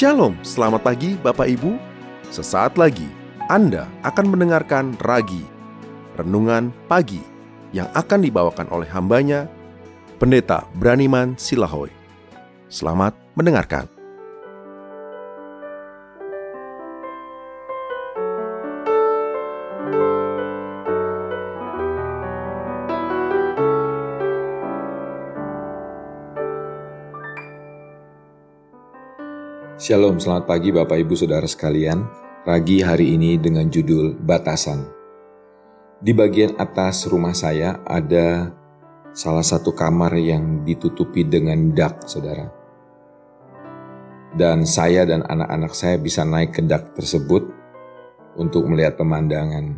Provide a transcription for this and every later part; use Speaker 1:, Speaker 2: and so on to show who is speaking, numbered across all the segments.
Speaker 1: Shalom, selamat pagi Bapak Ibu. Sesaat lagi Anda akan mendengarkan Ragi, Renungan Pagi yang akan dibawakan oleh hambanya, Pendeta Braniman Silahoy. Selamat mendengarkan.
Speaker 2: Shalom, selamat pagi Bapak Ibu Saudara sekalian. Ragi hari ini dengan judul Batasan. Di bagian atas rumah saya ada salah satu kamar yang ditutupi dengan dak, Saudara. Dan saya dan anak-anak saya bisa naik ke dak tersebut untuk melihat pemandangan.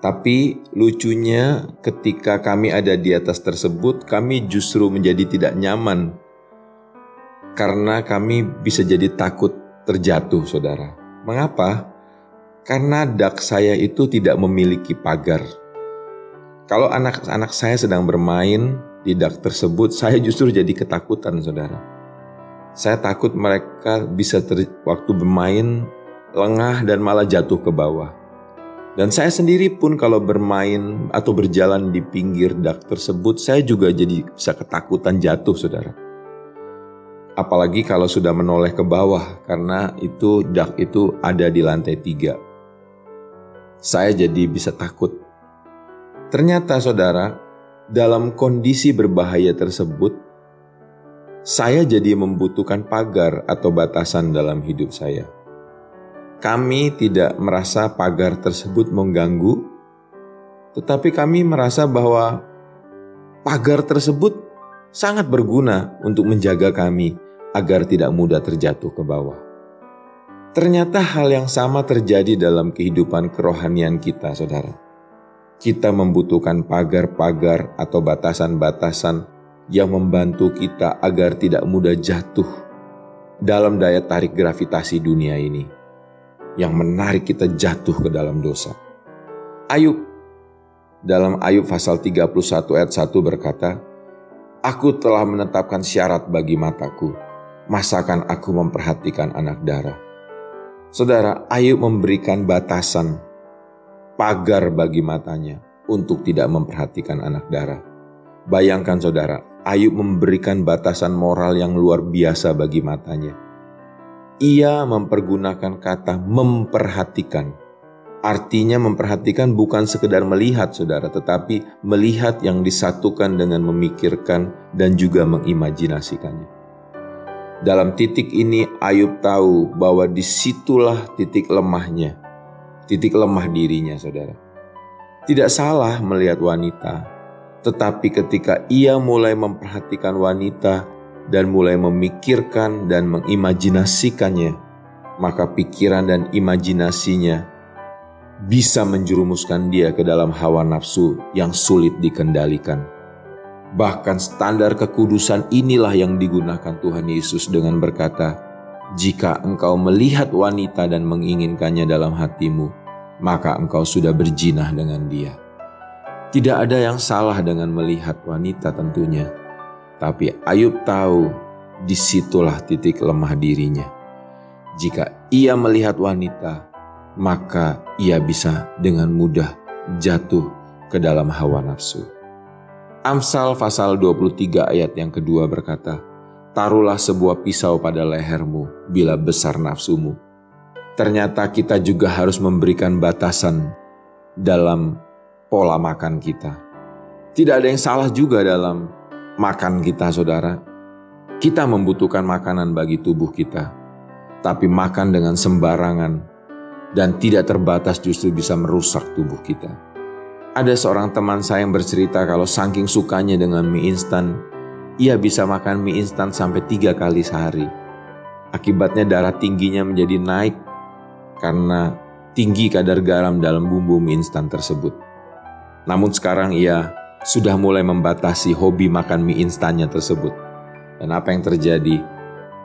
Speaker 2: Tapi lucunya ketika kami ada di atas tersebut, kami justru menjadi tidak nyaman karena kami bisa jadi takut terjatuh, saudara. Mengapa? Karena dak saya itu tidak memiliki pagar. Kalau anak-anak saya sedang bermain di dak tersebut, saya justru jadi ketakutan, saudara. Saya takut mereka bisa ter, waktu bermain lengah dan malah jatuh ke bawah. Dan saya sendiri pun kalau bermain atau berjalan di pinggir dak tersebut, saya juga jadi bisa ketakutan jatuh, saudara apalagi kalau sudah menoleh ke bawah karena itu dak itu ada di lantai tiga. Saya jadi bisa takut. Ternyata saudara, dalam kondisi berbahaya tersebut, saya jadi membutuhkan pagar atau batasan dalam hidup saya. Kami tidak merasa pagar tersebut mengganggu, tetapi kami merasa bahwa pagar tersebut sangat berguna untuk menjaga kami agar tidak mudah terjatuh ke bawah. Ternyata hal yang sama terjadi dalam kehidupan kerohanian kita, saudara. Kita membutuhkan pagar-pagar atau batasan-batasan yang membantu kita agar tidak mudah jatuh dalam daya tarik gravitasi dunia ini yang menarik kita jatuh ke dalam dosa. Ayub dalam Ayub pasal 31 ayat 1 berkata, Aku telah menetapkan syarat bagi mataku, masakan aku memperhatikan anak darah. Saudara, Ayub memberikan batasan, pagar bagi matanya untuk tidak memperhatikan anak darah. Bayangkan saudara, Ayub memberikan batasan moral yang luar biasa bagi matanya. Ia mempergunakan kata memperhatikan. Artinya memperhatikan bukan sekedar melihat saudara, tetapi melihat yang disatukan dengan memikirkan dan juga mengimajinasikannya. Dalam titik ini Ayub tahu bahwa di situlah titik lemahnya, titik lemah dirinya saudara. Tidak salah melihat wanita, tetapi ketika ia mulai memperhatikan wanita dan mulai memikirkan dan mengimajinasikannya, maka pikiran dan imajinasinya bisa menjerumuskan dia ke dalam hawa nafsu yang sulit dikendalikan. Bahkan standar kekudusan inilah yang digunakan Tuhan Yesus dengan berkata, "Jika engkau melihat wanita dan menginginkannya dalam hatimu, maka engkau sudah berjinah dengan dia." Tidak ada yang salah dengan melihat wanita tentunya, tapi Ayub tahu di situlah titik lemah dirinya. Jika ia melihat wanita, maka ia bisa dengan mudah jatuh ke dalam hawa nafsu. Amsal pasal 23 ayat yang kedua berkata, Taruhlah sebuah pisau pada lehermu bila besar nafsumu. Ternyata kita juga harus memberikan batasan dalam pola makan kita. Tidak ada yang salah juga dalam makan kita saudara. Kita membutuhkan makanan bagi tubuh kita. Tapi makan dengan sembarangan dan tidak terbatas justru bisa merusak tubuh kita. Ada seorang teman saya yang bercerita kalau saking sukanya dengan mie instan, ia bisa makan mie instan sampai tiga kali sehari. Akibatnya darah tingginya menjadi naik karena tinggi kadar garam dalam bumbu mie instan tersebut. Namun sekarang ia sudah mulai membatasi hobi makan mie instannya tersebut. Dan apa yang terjadi?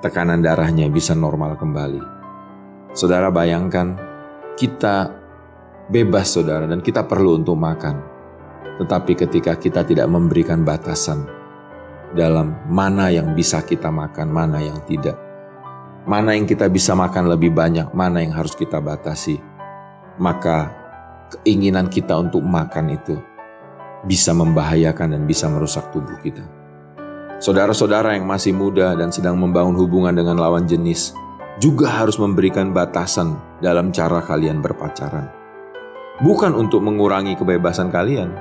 Speaker 2: Tekanan darahnya bisa normal kembali. Saudara bayangkan, kita bebas saudara dan kita perlu untuk makan. Tetapi ketika kita tidak memberikan batasan dalam mana yang bisa kita makan, mana yang tidak, mana yang kita bisa makan lebih banyak, mana yang harus kita batasi. Maka keinginan kita untuk makan itu bisa membahayakan dan bisa merusak tubuh kita. Saudara-saudara yang masih muda dan sedang membangun hubungan dengan lawan jenis juga harus memberikan batasan dalam cara kalian berpacaran. Bukan untuk mengurangi kebebasan kalian,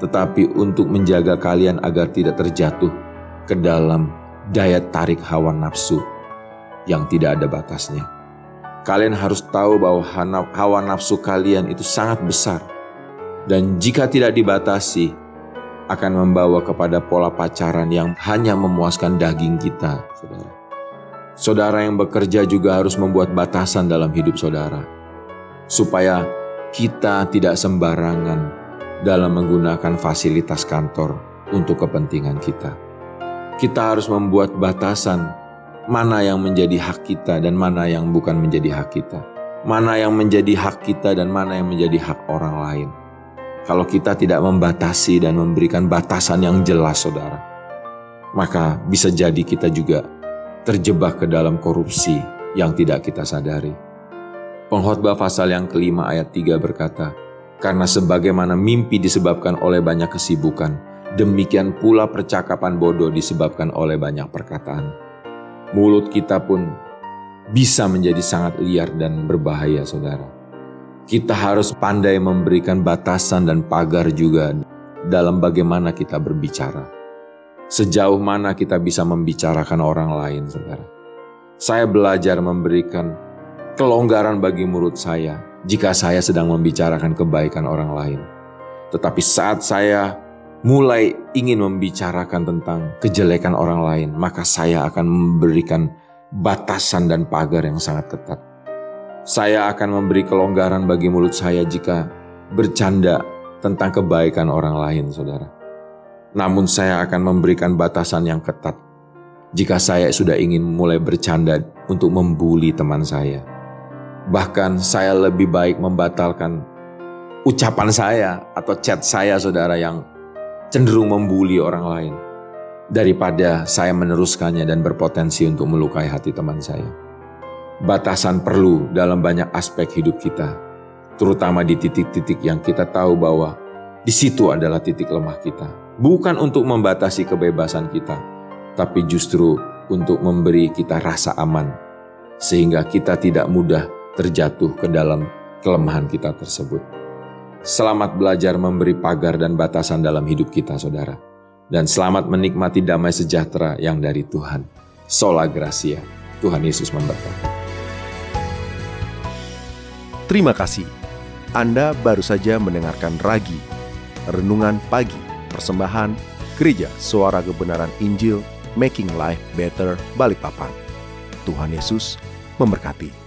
Speaker 2: tetapi untuk menjaga kalian agar tidak terjatuh ke dalam daya tarik hawa nafsu yang tidak ada batasnya. Kalian harus tahu bahwa hawa nafsu kalian itu sangat besar. Dan jika tidak dibatasi, akan membawa kepada pola pacaran yang hanya memuaskan daging kita, saudara. Saudara yang bekerja juga harus membuat batasan dalam hidup saudara, supaya kita tidak sembarangan dalam menggunakan fasilitas kantor untuk kepentingan kita. Kita harus membuat batasan mana yang menjadi hak kita dan mana yang bukan menjadi hak kita. Mana yang menjadi hak kita dan mana yang menjadi hak orang lain. Kalau kita tidak membatasi dan memberikan batasan yang jelas saudara, maka bisa jadi kita juga terjebak ke dalam korupsi yang tidak kita sadari. Pengkhotbah pasal yang kelima ayat 3 berkata, Karena sebagaimana mimpi disebabkan oleh banyak kesibukan, demikian pula percakapan bodoh disebabkan oleh banyak perkataan mulut kita pun bisa menjadi sangat liar dan berbahaya, saudara. Kita harus pandai memberikan batasan dan pagar juga dalam bagaimana kita berbicara. Sejauh mana kita bisa membicarakan orang lain, saudara. Saya belajar memberikan kelonggaran bagi mulut saya jika saya sedang membicarakan kebaikan orang lain. Tetapi saat saya mulai ingin membicarakan tentang kejelekan orang lain, maka saya akan memberikan batasan dan pagar yang sangat ketat. Saya akan memberi kelonggaran bagi mulut saya jika bercanda tentang kebaikan orang lain, saudara. Namun, saya akan memberikan batasan yang ketat jika saya sudah ingin mulai bercanda untuk membuli teman saya. Bahkan, saya lebih baik membatalkan ucapan saya atau chat saya, saudara, yang cenderung membuli orang lain daripada saya meneruskannya dan berpotensi untuk melukai hati teman saya. Batasan perlu dalam banyak aspek hidup kita, terutama di titik-titik yang kita tahu bahwa di situ adalah titik lemah kita. Bukan untuk membatasi kebebasan kita, tapi justru untuk memberi kita rasa aman, sehingga kita tidak mudah terjatuh ke dalam kelemahan kita tersebut. Selamat belajar memberi pagar dan batasan dalam hidup kita, saudara. Dan selamat menikmati damai sejahtera yang dari Tuhan. Sola Gracia. Tuhan Yesus memberkati.
Speaker 1: Terima kasih. Anda baru saja mendengarkan Ragi, Renungan Pagi, Persembahan, Gereja Suara Kebenaran Injil, Making Life Better, Balikpapan. Tuhan Yesus memberkati.